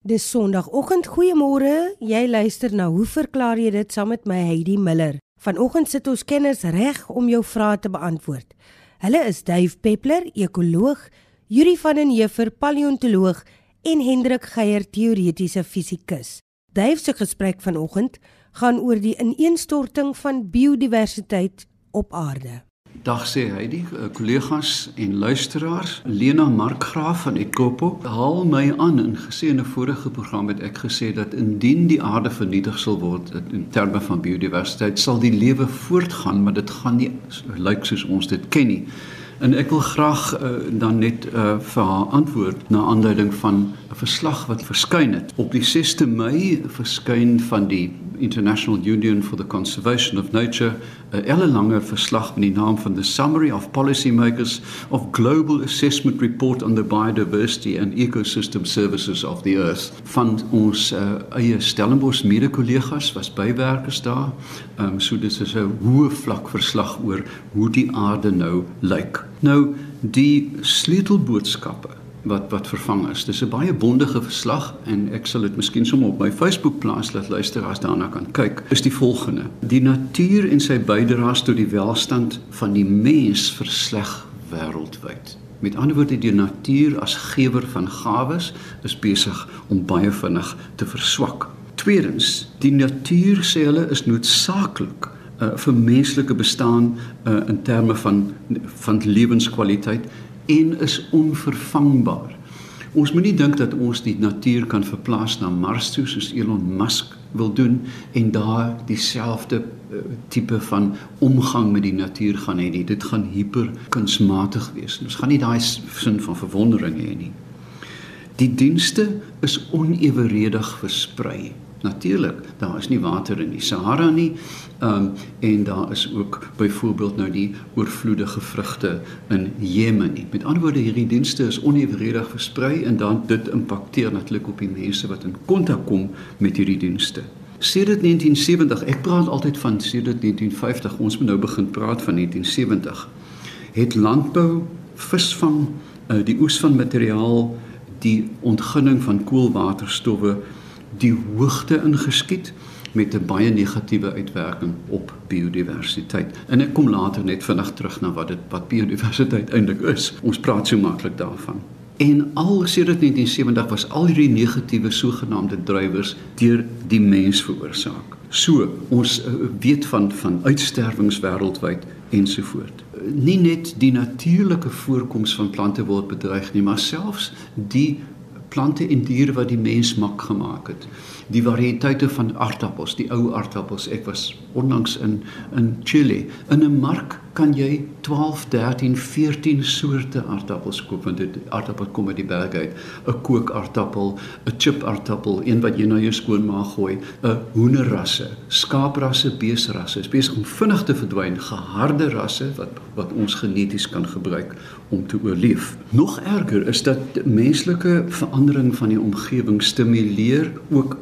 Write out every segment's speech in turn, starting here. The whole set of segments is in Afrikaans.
Dis Sondagoggend. Goeiemôre. Jy luister na Hoe verklaar jy dit saam met my Heidi Miller. Vanoggend sit ons kenners reg om jou vrae te beantwoord. Hulle is Dave Peppler, ekoloog, Yuri van den Heever, paleontoloog en Hendrik Geier, teoretiese fisikus. Dave se gesprek vanoggend gaan oor die ineenstorting van biodiversiteit op aarde. Dag sê hy die eh, kollegas en luisteraars. Lena Markgraaf van Ekopo haal my aan en gesê in 'n vorige program het ek gesê dat indien die aarde vernietig sal word in terme van biodiversiteit sal die lewe voortgaan, maar dit gaan nie lyk soos ons dit ken nie. En ek wil graag uh, dan net uh, vir haar antwoord na aanleiding van 'n verslag wat verskyn het. Op die 6de Mei verskyn van die International Union for the Conservation of Nature 'n ellelange verslag met die naam van the Summary of Policymakers of Global Assessment Report on the Biodiversity and Ecosystem Services of the Earth. Van ons uh, eie Stellenbosch mede-kollegas was bywerkers daar. Ehm um, so dis is 'n hoë vlak verslag oor hoe die aarde nou lyk. Nou die sleutelboodskappe wat wat vervang is. Dis 'n baie bondige verslag en ek sal dit miskien sommer op my Facebook plaas dat luisteraars daarna kan kyk. Is die volgende: Die natuur en sy bydraes tot die welstand van die mens versleg wêreldwyd. Met ander woorde, die natuur as gewer van gawes is besig om baie vinnig te verswak. Tweedens, die natuur sê hulle is noodsaaklik uh, vir menslike bestaan uh, in terme van van lewenskwaliteit en is onvervangbaar. Ons moenie dink dat ons die natuur kan verplaas na Mars toe soos Elon Musk wil doen en daar dieselfde uh, tipe van omgang met die natuur gaan hê nie. Dit gaan hiper kunsmatig wees. Ons gaan nie daai sin van verwondering hê nie. Die dienste is oneweredig versprei. Natuurlik, daar is nie water in die Sahara nie. Ehm um, en daar is ook byvoorbeeld nou die oorvloedige vrugte in Jemen nie. Met ander woorde, hierdie dienste is onevenredig versprei en dan dit impakteer natuurlik op die mense wat in kontak kom met hierdie dienste. Sedert 1970, ek praat altyd van sedert 1950, ons moet nou begin praat van 1970. Het landbou, visvang, uh, die oes van materiaal, die ontginning van koolwaterstowwe die hoogte ingeskiet met 'n baie negatiewe uitwerking op biodiversiteit. En ek kom later net vinnig terug na wat dit wat biodiversiteit eintlik is. Ons praat so maklik daarvan. En al sedert 1970 was al hierdie negatiewe sogenaamde drywers deur die mens veroorsaak. So, ons uh, weet van van uitsterwings wêreldwyd ensovoort. Nie net die natuurlike voorkoms van plante word bedreig nie, maar selfs die plante en diere wat die mens mak gemaak het. Die variëteite van aardappels, die ou aardappels. Ek was onlangs in in Chili. In 'n mark kan jy 12, 13, 14 soorte aardappels koop want dit aardappel kom uit die berge uit. 'n Kookaardappel, 'n chipaardappel, een wat jy na jou skoonmaag gooi, 'n hoenderrasse, skaaprasse, beesrasse. Dit is besig om vinnig te verdwyn, geharde rasse wat wat ons geneties kan gebruik om te oorleef. Nog erger is dat menslike verandering van die omgewing stimuleer ook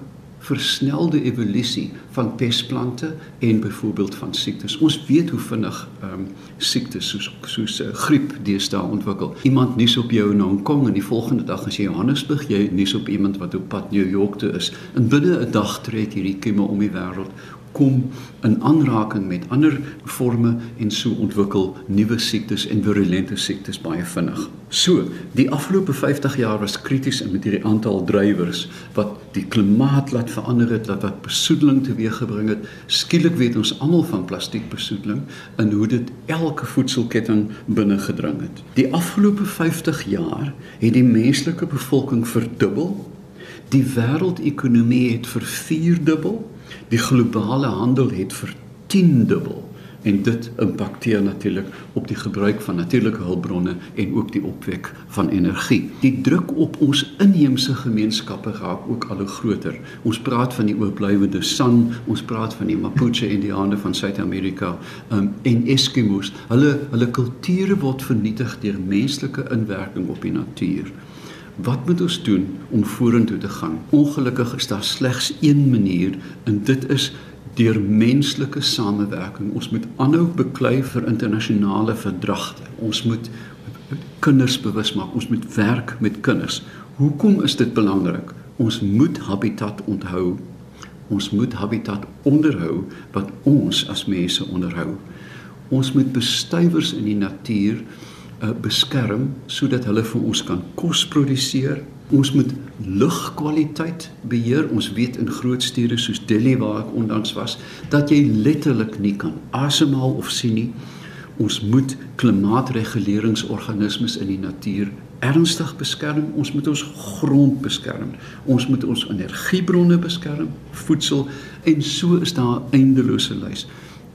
versnelde evolusie van pestplante en byvoorbeeld van siektes. Ons weet hoe vinnig ehm um, siektes soos soos uh, griep deesdae ontwikkel. Iemand nuus op jou in Hong Kong en die volgende dag as jy Johannesburg, jy nuus op iemand wat op pad New York toe is. En binne 'n dag trek hierdie kieme om die wêreld kom in aanraking met ander forme en so ontwikkel nuwe siektes en virulente siektes baie vinnig. So, die afgelope 50 jaar was krities met hierdie aantal drywers wat die klimaat laat verander het, wat wat besoedeling teweeggebring het. Skielik weet ons almal van plastiekbesoedeling en hoe dit elke voedselketting binne gedring het. Die afgelope 50 jaar het die menslike bevolking verdubbel. Die wêreldekonomie het vervierdubbel Die globale handel het vertiendubbel en dit impakteer natuurlik op die gebruik van natuurlike hulpbronne en ook die opwek van energie. Die druk op ons inheemse gemeenskappe raak ook al hoe groter. Ons praat van die oorblywende San, ons praat van die Mapuche Indiane van Suid-Amerika um, en Eskimos. Hulle hulle kulture word vernietig deur menslike inwerking op die natuur. Wat moet ons doen om vorentoe te gaan? Ongelukkig is daar slegs een manier en dit is deur menslike samewerking. Ons moet aanhou beklei vir internasionale verdragte. Ons moet kinders bewus maak. Ons moet werk met kinders. Hoekom is dit belangrik? Ons moet habitat onthou. Ons moet habitat onderhou wat ons as mense onderhou. Ons moet bestuivers in die natuur uh, beskerm sodat hulle vir ons kan kos produseer. Ons moet lugkwaliteit beheer. Ons weet in groot stede soos Delhi waar ek onlangs was, dat jy letterlik nie kan asemhaal of sien nie. Ons moet klimaatreguleringsorganismes in die natuur ernstig beskerm. Ons moet ons grond beskerm. Ons moet ons energiebronne beskerm, voedsel en so is daar 'n eindelose lys.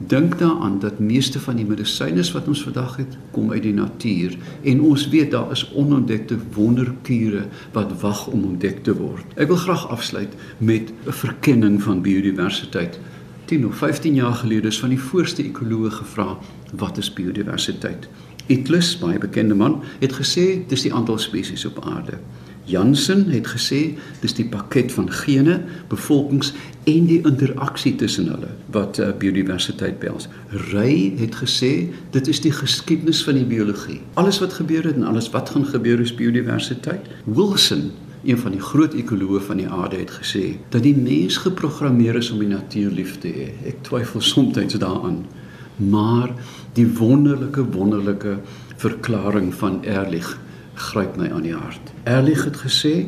Dink daaraan dat meeste van die medisyne wat ons vandag het, kom uit die natuur en ons weet daar is onontdekte wonderkure wat wag om ontdek te word. Ek wil graag afsluit met 'n verkenning van biodiversiteit. 10 of 15 jaar gelede is van die voorste ekoloë gevra wat is biodiversiteit. Etlus, baie bekende man, het gesê dis die aantal spesies op aarde. Jansen het gesê dis die pakket van gene, bevolkings en die interaksie tussen hulle wat uh, biodiversiteit behels. Ray het gesê dit is die geskiedenis van die biologie. Alles wat gebeur het en alles wat gaan gebeur is biodiversiteit. Wilson Een van die groot ekoloë van die aarde het gesê dat die mens geprogrammeer is om die natuur lief te hê. Ek twyfel soms daaraan. Maar die wonderlike wonderlike verklaring van Ehrlich gryp my aan die hart. Ehrlich het gesê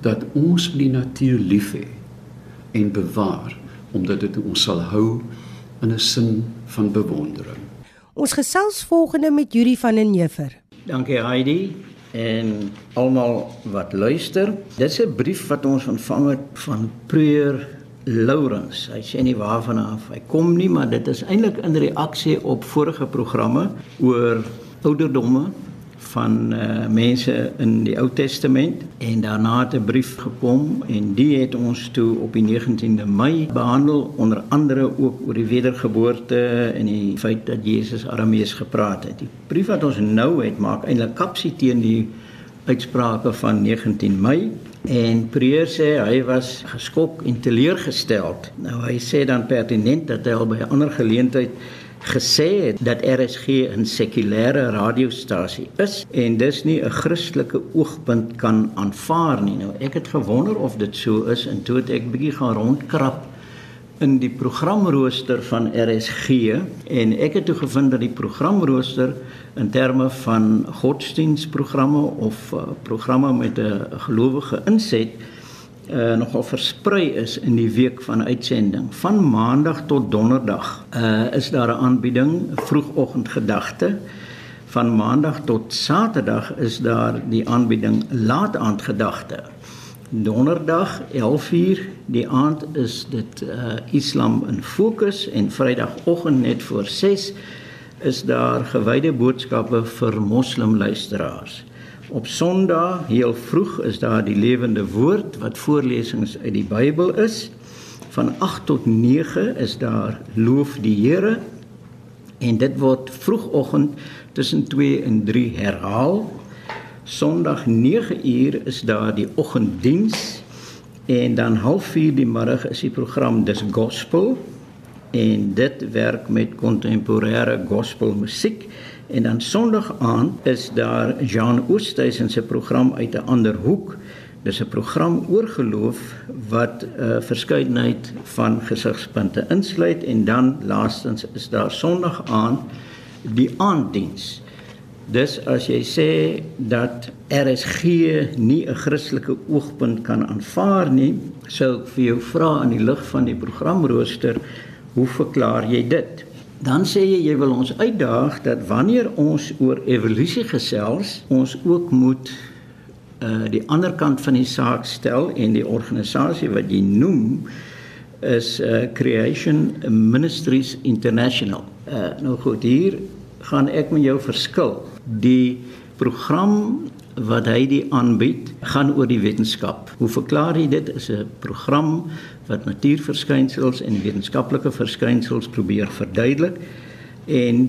dat ons die natuur lief hê en bewaar omdat dit ons sal hou in 'n sin van bewondering. Ons gesels volgende met Yuri van den Heever. Dankie Heidi en almal wat luister. Dis 'n brief wat ons ontvang het van Preur Lawrence. Hy sê nie waarvan af hy kom nie, maar dit is eintlik in reaksie op vorige programme oor ouderdomme van uh, mense in die Ou Testament en daarna het 'n brief gekom en die het ons toe op die 19de Mei behandel onder andere ook oor die wedergeboorte en die feit dat Jesus Aramees gepraat het. Die brief wat ons nou het maak eintlik kapsie teen die uitsprake van 19 Mei en Preer sê hy was geskok en teleurgesteld. Nou hy sê dan pertinent dat hy al by 'n ander geleentheid gesê het dat RSG 'n sekulêre radiostasie is en dis nie 'n Christelike oogpunt kan aanvaar nie. Nou ek het gewonder of dit so is en toe het ek bietjie gaan rondkrap in die programrooster van RSG en ek het toe gevind dat die programrooster in terme van godsdienstprogramme of uh, programme met 'n gelowige inset uh, nogal versprei is in die week van uitsending. Van maandag tot donderdag uh, is daar 'n aanbieding vroegoggendgedagte. Van maandag tot saterdag is daar die aanbieding laataandgedagte. Donderdag 11uur die aand is dit uh, Islam in fokus en Vrydagoggend net voor 6 is daar gewyde boodskappe vir moslimluisteraars. Op Sondag heel vroeg is daar die lewende woord wat voorlesings uit die Bybel is. Van 8 tot 9 is daar loof die Here en dit word vroegoggend tussen 2 en 3 herhaal. Sondag 9 uur is daar die oggenddiens en dan 0.30 die middag is die program Dis Gospel en dit werk met kontemporêre gospel musiek En dan Sondag aand is daar Jean Oosthuizen se program uit 'n ander hoek. Dis 'n program oor geloof wat 'n uh, verskeidenheid van gesigspunte insluit en dan laastens is daar Sondag aand die aanddiens. Dis as jy sê dat RSG nie 'n Christelike oogpunt kan aanvaar nie, sou ek vir jou vra in die lig van die programrooster, hoe verklaar jy dit? Dan sê jy jy wil ons uitdaag dat wanneer ons oor evolusie gesels, ons ook moet uh die ander kant van die saak stel en die organisasie wat jy noem is uh Creation Ministries International. Uh nou goed, hier gaan ek met jou verskil. Die program wat hy die aanbied gaan oor die wetenskap. Hoe verklaar jy dit? Is 'n program wat natuurverskynsels en wetenskaplike verskynsels probeer verduidelik en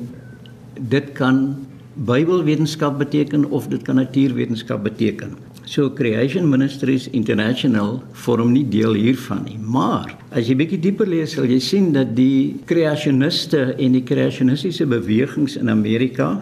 dit kan Bybelwetenskap beteken of dit kan natuurwetenskap beteken. So Creation Ministries International vorm nie deel hiervan nie, maar as jy bietjie dieper lees, sal jy sien dat die kreasioniste en die kreasionistiese bewegings in Amerika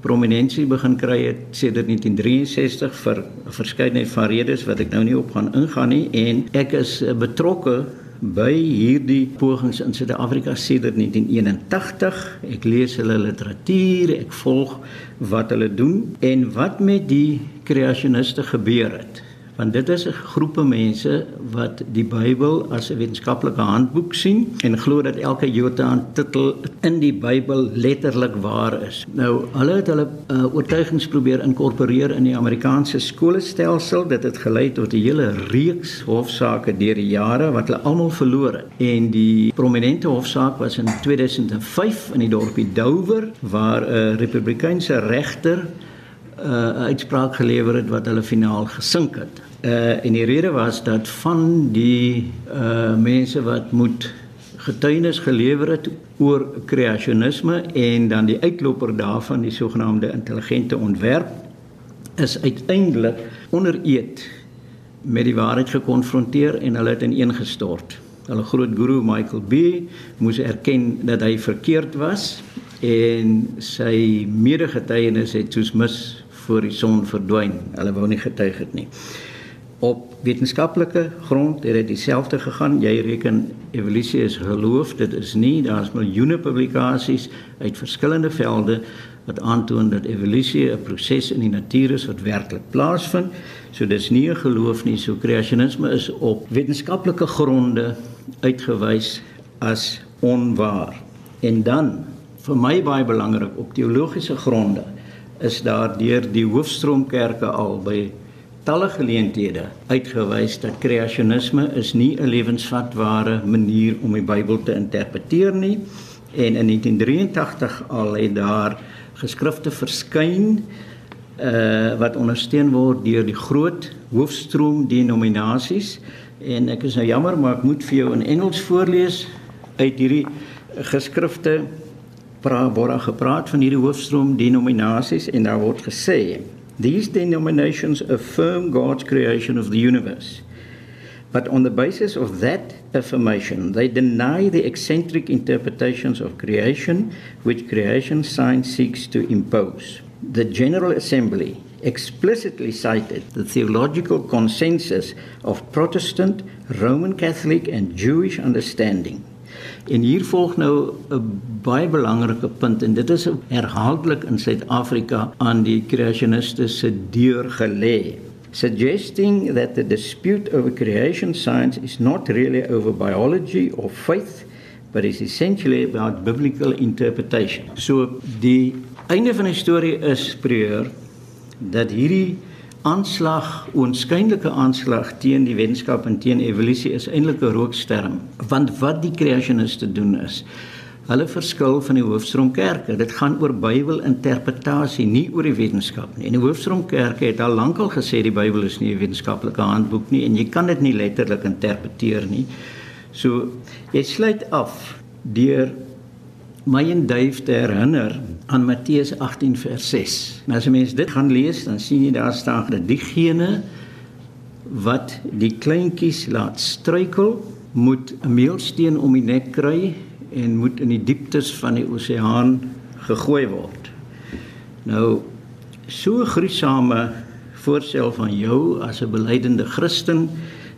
prominensie begin kry het sedert 1963 vir 'n verskeidenheid van redes wat ek nou nie op gaan ingaan nie en ek is eh, betrokke by hierdie pogings in Suid-Afrika sedert 1981. Ek lees hulle literatuur, ek volg wat hulle doen en wat met die kreasioniste gebeur het want dit is 'n groepe mense wat die Bybel as 'n wetenskaplike handboek sien en glo dat elke Jota titel in die Bybel letterlik waar is. Nou, hulle het hulle uh, oortuigings probeer inkorporeer in die Amerikaanse skoolstelsel. Dit het gelei tot 'n hele reeks hofsaake deur die jare wat hulle almal verloor het. En die prominente hofsaak was in 2005 in die dorpie Dover waar 'n Republikeinse regter 'n uitspraak gelewer het wat hulle finaal gesink het. Uh en die rede was dat van die uh mense wat moet getuienis gelewer het oor kreasionisme en dan die uitloper daarvan die sogenaamde intelligente ontwerp is uiteindelik onder eed met die waarheid gekonfronteer en hulle het ineengestort. Hulle groot guru Michael B moes erken dat hy verkeerd was en sy medegetuienis het soos mis voor die son verdwyn. Hulle wou nie getuig het nie op wetenskaplike grond het dit dieselfde gegaan. Jy reken evolusie is geloof, dit is nie. Daar's miljoene publikasies uit verskillende velde wat aantoon dat evolusie 'n proses in die natuur is wat werklik plaasvind. So dis nie 'n geloof nie, so kreasionisme is op wetenskaplike gronde uitgewys as onwaar. En dan vir my baie belangrik op teologiese gronde is daar deur die hoofstroomkerke al by talle geleenthede uitgewys dat kreasionisme is nie 'n lewensvatbare manier om die Bybel te interpreteer nie. En in 1983 al het daar geskrifte verskyn uh wat ondersteun word deur die groot hoofstroom denominasies en ek is nou jammer maar ek moet vir jou in Engels voorlees uit hierdie geskrifte praat word gepraat van hierdie hoofstroom denominasies en daar word gesê These denominations affirm God's creation of the universe. But on the basis of that affirmation, they deny the eccentric interpretations of creation which creation science seeks to impose. The General Assembly explicitly cited the theological consensus of Protestant, Roman Catholic, and Jewish understanding En hier volg nou 'n baie belangrike punt en dit is herhaaldelik in Suid-Afrika aan die kreasioniste se deur gelê suggesting that the dispute over creation science is not really over biology or faith but is essentially about biblical interpretation. So die einde van die storie is preur dat hierdie aanslag, oënskynlike aanslag teen die wetenskap en teen evolusie is eintlik 'n rooksterm. Want wat die kreasioniste doen is hulle verskil van die hoofstroomkerke. Dit gaan oor Bybelinterpretasie, nie oor die wetenskap nie. En die hoofstroomkerke het al lankal gesê die Bybel is nie 'n wetenskaplike handboek nie en jy kan dit nie letterlik interpreteer nie. So jy sluit af deur my en Dave te herinner aan Matteus 18 vers 6. Nou as jy mens dit gaan lees, dan sien jy daar staan dat diegene wat die kleintjies laat struikel, moet 'n meelsteen om die nek kry en moet in die dieptes van die oseaan gegooi word. Nou so gruisame voorstel van jou as 'n belydende Christen,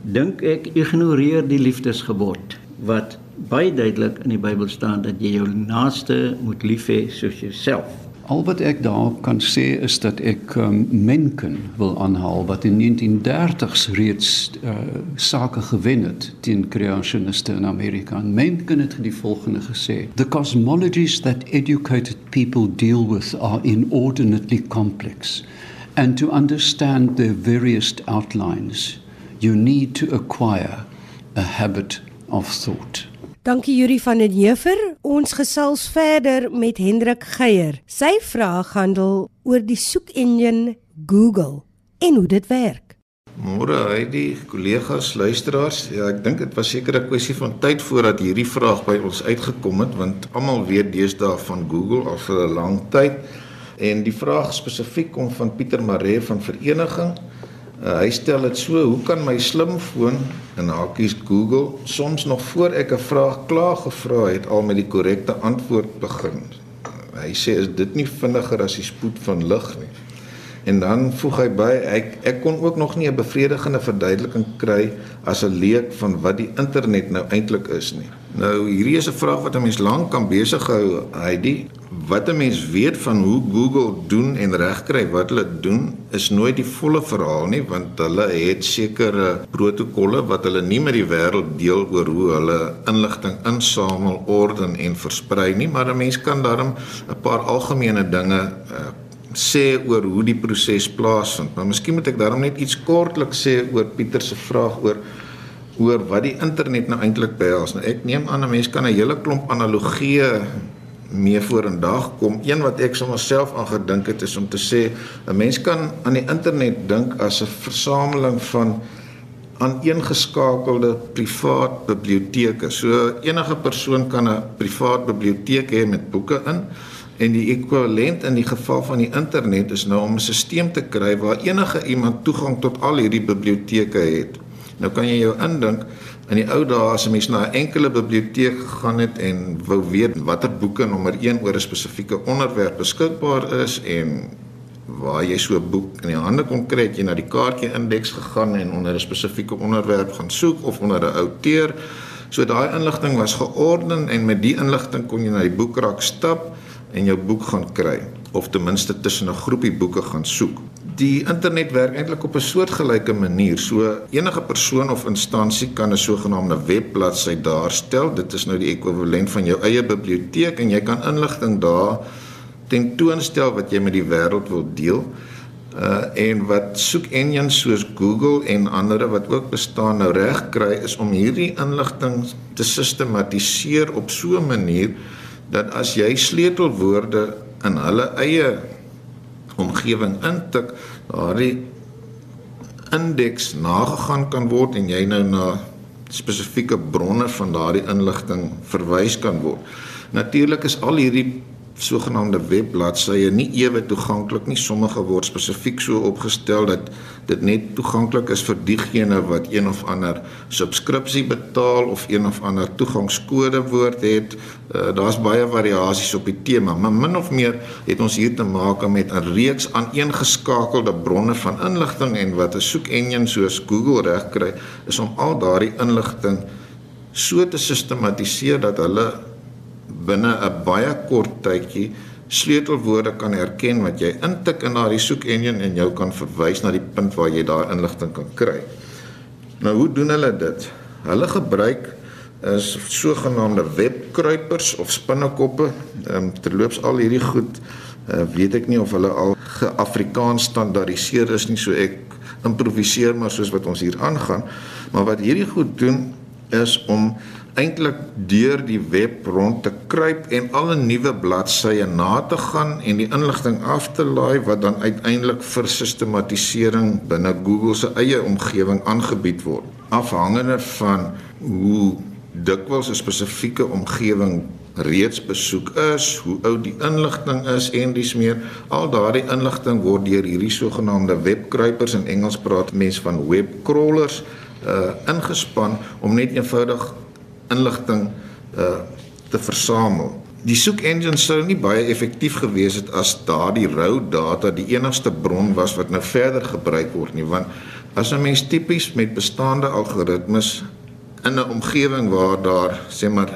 dink ek ignoreer die liefdesgebod wat baie duidelik in die Bybel staan dat jy jou naaste moet lief hê soos jouself. Al wat ek daarop kan sê is dat ek um, Mencken wil aanhaal wat in 1930s reeds uh, sake gewen het teen creationiste in Amerika. En Mencken het die volgende gesê: "The cosmologies that educated people deal with are inordinately complex, and to understand their various outlines, you need to acquire a habit of thought." Dankie Yuri van den Heever. Ons gesels verder met Hendrik Geier. Sy vraag handel oor die soek engine Google en hoe dit werk. Môre, hy die kollegas, luisteraars. Ja, ek dink dit was seker 'n kwessie van tyd voordat hierdie vraag by ons uitgekom het want almal weet deesdae van Google al vir 'n lang tyd. En die vraag spesifiek kom van Pieter Maree van Vereniging. Uh, hy stel dit so: Hoe kan my slimfoon in hakies Google soms nog voor ek 'n vraag klaar gevra het al met die korrekte antwoord begin? Uh, Hy sê is dit nie vinniger as die spoed van lig nie. En dan voeg hy by ek ek kon ook nog nie 'n bevredigende verduideliking kry as 'n leek van wat die internet nou eintlik is nie. Nou hierdie is 'n vraag wat 'n mens lank kan besig hou, Heidi. Wat 'n mens weet van hoe Google doen en regkry wat hulle doen, is nooit die volle verhaal nie, want hulle het sekere protokolle wat hulle nie met die wêreld deel oor hoe hulle inligting insamel, orden en versprei nie, maar 'n mens kan daarom 'n paar algemene dinge uh, sê oor hoe die proses plaasvind. Maar miskien moet ek daarom net iets kortliks sê oor Pieter se vraag oor oor wat die internet nou eintlik behels. Nou ek neem aan 'n mens kan 'n hele klomp analogieë mee vorendag kom. Een wat ek sommer self aan gedink het is om te sê 'n mens kan aan die internet dink as 'n versameling van aaneengeskakelde privaat biblioteke. So enige persoon kan 'n privaat biblioteek hê met boeke in. En die ekwivalent in die geval van die internet is nou om 'n stelsel te kry waar enige iemand toegang tot al hierdie biblioteke het. Nou kan jy jou indink in die ou dae as 'n mens na 'n enkele biblioteek gegaan het en wou weet watter boeke nommer 1 oor 'n spesifieke onderwerp beskikbaar is en waar jy so 'n boek in die hande kon kry, jy na die kaartjie indeks gegaan en onder 'n spesifieke onderwerp gaan soek of onder 'n outeur. So daai inligting was georden en met die inligting kon jy na die boekrak stap en jou boek gaan kry of ten minste tussen 'n groepie boeke gaan soek. Die internet werk eintlik op 'n soortgelyke manier. So enige persoon of instansie kan 'n sogenaamde webbladsy daarstel. Dit is nou die ekwivalent van jou eie biblioteek en jy kan inligting daar tentoonstel wat jy met die wêreld wil deel. Uh en wat soek engines soos Google en ander wat ook bestaan nou reg kry is om hierdie inligting te sistematiseer op so 'n manier dat as jy sleutelwoorde in hulle eie omgewing intik, daardie indeks nagegaan kan word en jy nou na spesifieke bronne van daardie inligting verwys kan word. Natuurlik is al hierdie sogenaamde webbladsye nie ewe toeganklik nie. Sommige word spesifiek so opgestel dat dit net toeganklik is vir diegene wat een of ander subskripsie betaal of een of ander toegangskode woord het. Uh, Daar's baie variasies op die tema, maar min of meer het ons hier te maak met 'n reeks aaneengeskakelde bronne van inligting en wat 'n soek engine soos Google regkry is om al daardie inligting so te sistematiseer dat hulle binne 'n baie kort tydjie sleutelwoorde kan herken wat jy intik in daardie soek engine en jou kan verwys na die punt waar jy daai inligting kan kry. Nou hoe doen hulle dit? Hulle gebruik is sogenaamde webkruipers of spinnekoppe. Ehm um, terloops al hierdie goed uh, weet ek nie of hulle al geafrikaans standaardiseer is nie, so ek improviseer maar soos wat ons hier aangaan. Maar wat hierdie goed doen is om eintlik deur die web rond te kruip en alle nuwe bladsye na te gaan en die inligting af te laai wat dan uiteindelik vir sistematisering binne Google se eie omgewing aangebied word. Afhangende van hoe dikwels 'n spesifieke omgewing reeds besoek is, hoe oud die inligting is en dis meer al daardie inligting word deur hierdie sogenaamde webkruipers in Engels praat mense van web crawlers uh ingespan om net eenvoudig inligting uh te versamel. Die soek engine sou nie baie effektief gewees het as daardie rou data die enigste bron was wat nou verder gebruik word nie, want as 'n mens tipies met bestaande algoritmes in 'n omgewing waar daar sê maar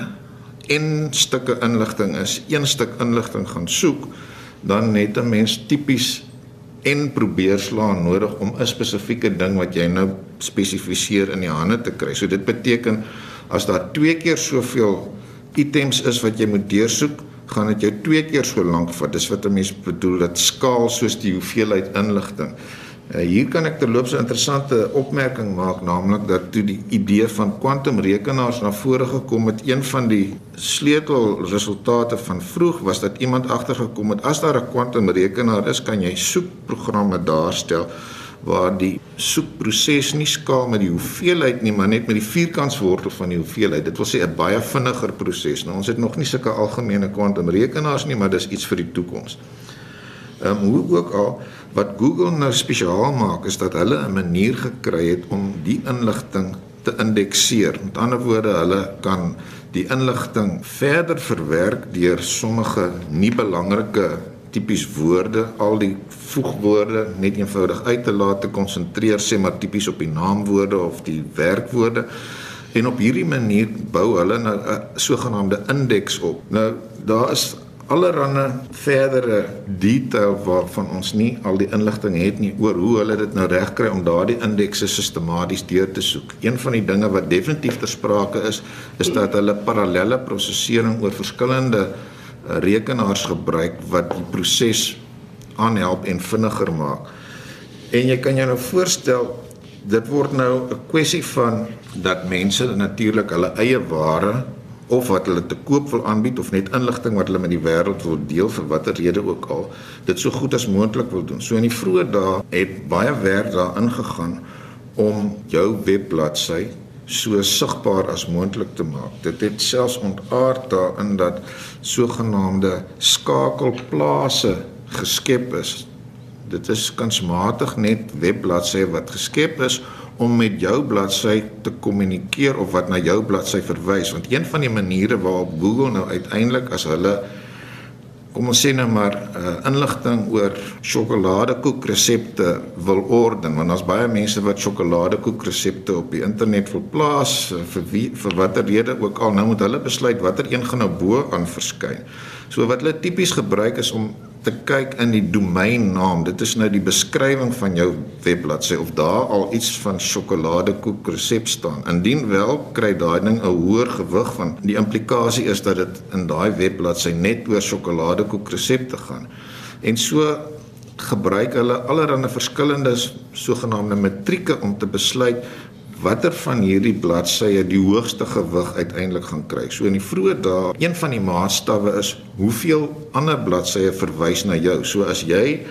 en stukke inligting is, een stuk inligting gaan soek, dan net 'n mens tipies en probeer slaan nodig om 'n spesifieke ding wat jy nou spesifiseer in die hande te kry. So dit beteken as daar twee keer soveel items is wat jy moet deursoek, gaan dit jou twee keer so lank vat. Dis wat 'n mens bedoel dat skaal soos die hoeveelheid inligting. Uh, hier kan ek terloops 'n interessante opmerking maak, naamlik dat toe die idee van kwantumrekenaars na vore gekom het, een van die sleutelresultate van vroeg was dat iemand agtergekom het as daar 'n kwantumrekenaar is, kan jy soekprogramme daarstel waar die soekproses nie skaal met die hoeveelheid nie, maar net met die vierkantswortel van die hoeveelheid. Dit wil sê 'n baie vinniger proses. Nou ons het nog nie sulke algemene kwantumrekenaars nie, maar dis iets vir die toekoms. Ehm um, hoe ook al wat Google nou spesiaal maak is dat hulle 'n manier gekry het om die inligting te indekseer. Met ander woorde, hulle kan die inligting verder verwerk deur sommige nie belangrike tipies woorde, al die voegwoorde net eenvoudig uit te laat te konsentreer sê maar tipies op die naamwoorde of die werkwoorde. En op hierdie manier bou hulle 'n nou sogenaamde indeks op. Nou daar is allerlei verdere detail waarvan ons nie al die inligting het nie oor hoe hulle dit nou regkry om daardie indekse sistematies deur te soek. Een van die dinge wat definitief ter sprake is, is dat hulle parallelle prosesering oor verskillende rekenaars gebruik wat die proses aanhelp en vinniger maak. En jy kan jou nou voorstel dit word nou 'n kwessie van dat mense natuurlik hulle eie ware of wat hulle te koop wil aanbied of net inligting wat hulle met die wêreld wil deel vir watter rede ook al dit so goed as moontlik wil doen. So in die vroeë dae het baie werk daarin gegaan om jou webbladsy so sigbaar as moontlik te maak. Dit het selfs ontaard daarin dat sogenaamde skakelplase geskep is. Dit is kunsmatig net webbladsye wat geskep is om met jou bladsy te kommunikeer of wat na jou bladsy verwys want een van die maniere waarop Google nou uiteindelik as hulle kom ons sê nou maar uh, inligting oor sjokoladekoek resepte wil orden want daar's baie mense wat sjokoladekoek resepte op die internet wil plaas uh, vir wie vir watter rede ook al nou moet hulle besluit watter een gaan nou bo aan verskyn. So wat hulle tipies gebruik is om te kyk in die domeinnaam. Dit is nou die beskrywing van jou webbladsy of daar al iets van sjokoladekoek resep staan. Indien wel, kry daai ding 'n hoër gewig van die implikasie is dat dit in daai webbladsy net oor sjokoladekoek resepte gaan. En so gebruik hulle allerlei verskillende sogenaamde matrieke om te besluit watter van hierdie bladsye die hoogste gewig uiteindelik gaan kry. So in die vroeë dae, een van die maatstawwe is hoeveel ander bladsye verwys na jou. So as jy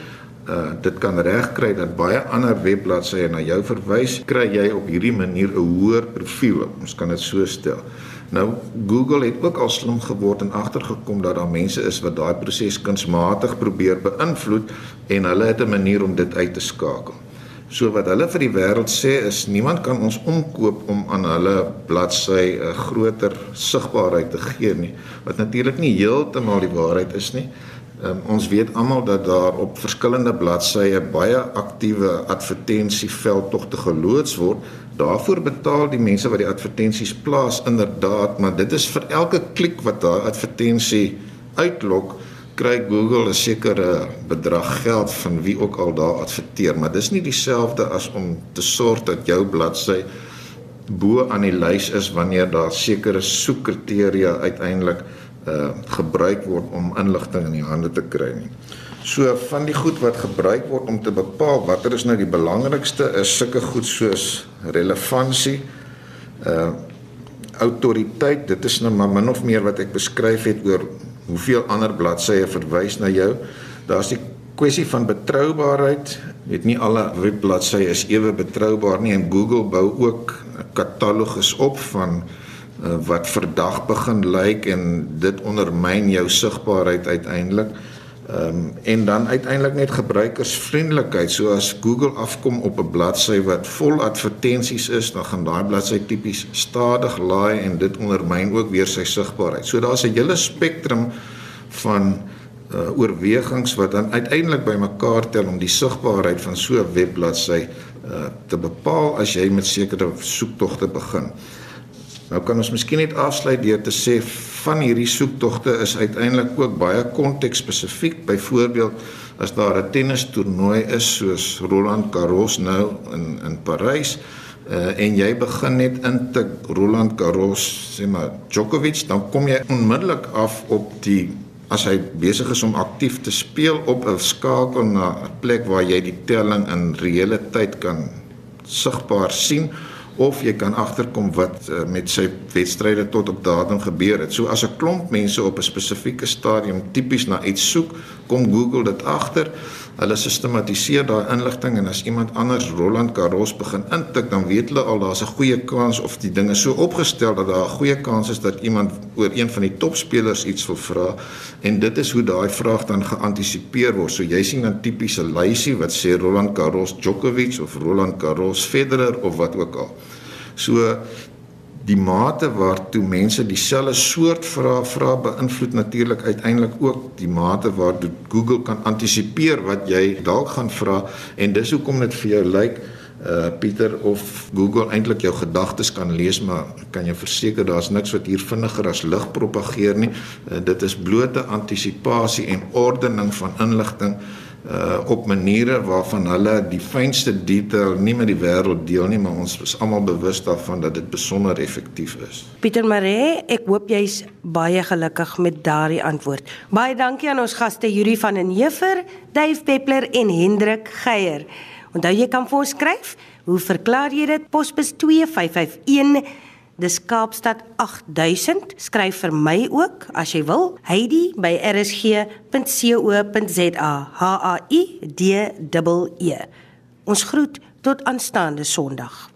uh dit kan regkry dat baie ander webbladsye na jou verwys, kry jy op hierdie manier 'n hoër profiel. Ons kan dit so stel. Nou Google het ook al slim geword en agtergekom dat daar mense is wat daai proses kunsmatig probeer beïnvloed en hulle het 'n manier om dit uit te skakel. So wat hulle vir die wêreld sê is niemand kan ons omkoop om aan hulle bladsy 'n groter sigbaarheid te gee nie. Wat natuurlik nie heeltemal die waarheid is nie. Um, ons weet almal dat daar op verskillende bladsye baie aktiewe advertensieveld tog te geloods word. Daarvoor betaal die mense wat die advertensies plaas inderdaad, maar dit is vir elke klik wat daai advertensie uitlok kry Google 'n sekere bedrag geld van wie ook al daar adverteer, maar dis nie dieselfde as om te sorg dat jou bladsy bo aan die lys is wanneer daar sekere soekkriteria uiteindelik uh gebruik word om inligting in die hande te kry nie. So van die goed wat gebruik word om te bepaal watter is nou die belangrikste is sulke goed soos relevantie, uh autoriteit, dit is nou maar min of meer wat ek beskryf het oor hoeveel ander bladsye verwys na jou. Daar's die kwessie van betroubaarheid. Weet nie alle webbladsye is ewe betroubaar nie en Google bou ook 'n katalogus op van uh, wat verdag begin lyk en dit ondermyn jou sigbaarheid uiteindelik. Ehm um, en dan uiteindelik net gebruikersvriendelikheid. So as Google afkom op 'n bladsy wat vol advertensies is, dan gaan daai bladsy tipies stadig laai en dit ondermyn ook weer sy sigbaarheid. So daar's 'n hele spektrum van uh, oorwegings wat dan uiteindelik bymekaar tel om die sigbaarheid van so 'n webbladsy uh, te bepaal as jy met sekere soektogte begin. Nou kan ons miskien net afsluit deur te sê van hierdie soektogte is uiteindelik ook baie konteksspesifiek. Byvoorbeeld as daar 'n tennistoernooi is soos Roland Garros nou in in Parys uh, en jy begin net in te Roland Garros sê maar Djokovic dan kom jy onmiddellik af op die as hy besig is om aktief te speel op 'n skakel na 'n plek waar jy die telling in reële tyd kan sigbaar sien of jy kan agterkom wat uh, met sy wedstryde tot op datum gebeur het. So as 'n klomp mense op 'n spesifieke stadium tipies na iets soek, kom Google dit agter. Hulle sistematiseer daai inligting en as iemand anders Roland Garros begin intik, dan weet hulle al daar's 'n goeie kans of die dinge so opgestel dat daar 'n goeie kans is dat iemand oor een van die topspelers iets wil vra en dit is hoe daai vraag dan geantisipeer word. So jy sien dan tipiese lysie wat sê Roland Garros Djokovic of Roland Garros Federer of wat ook al. So die mate waartoe mense dieselfde soort vrae vra beïnvloed natuurlik uiteindelik ook die mate waartoe Google kan antisipeer wat jy dalk gaan vra. En dis hoekom dit vir jou lyk uh Pieter of Google eintlik jou gedagtes kan lees maar kan jy verseker daar's niks wat hier vinniger as lig propageer nie. Uh, dit is blote antisipasie en ordening van inligting. uh op maniere waarvan hulle die fynste detail nie met die wêreld deel nie, maar ons is almal bewus daarvan dat dit besonder effektief is. Pieter Maree, ek hoop jy's baie gelukkig met daardie antwoord. Baie dankie aan ons gaste Yuri van den Heever, Dave Peppler en Hendrik Geier. Onthou jy kan vir ons skryf. Hoe verklaar jy dit? Posbus 2551 Dis Kaapstad 8000. Skryf vir my ook as jy wil. Heidi by rsg.co.za. H A I D E E. Ons groet tot aanstaande Sondag.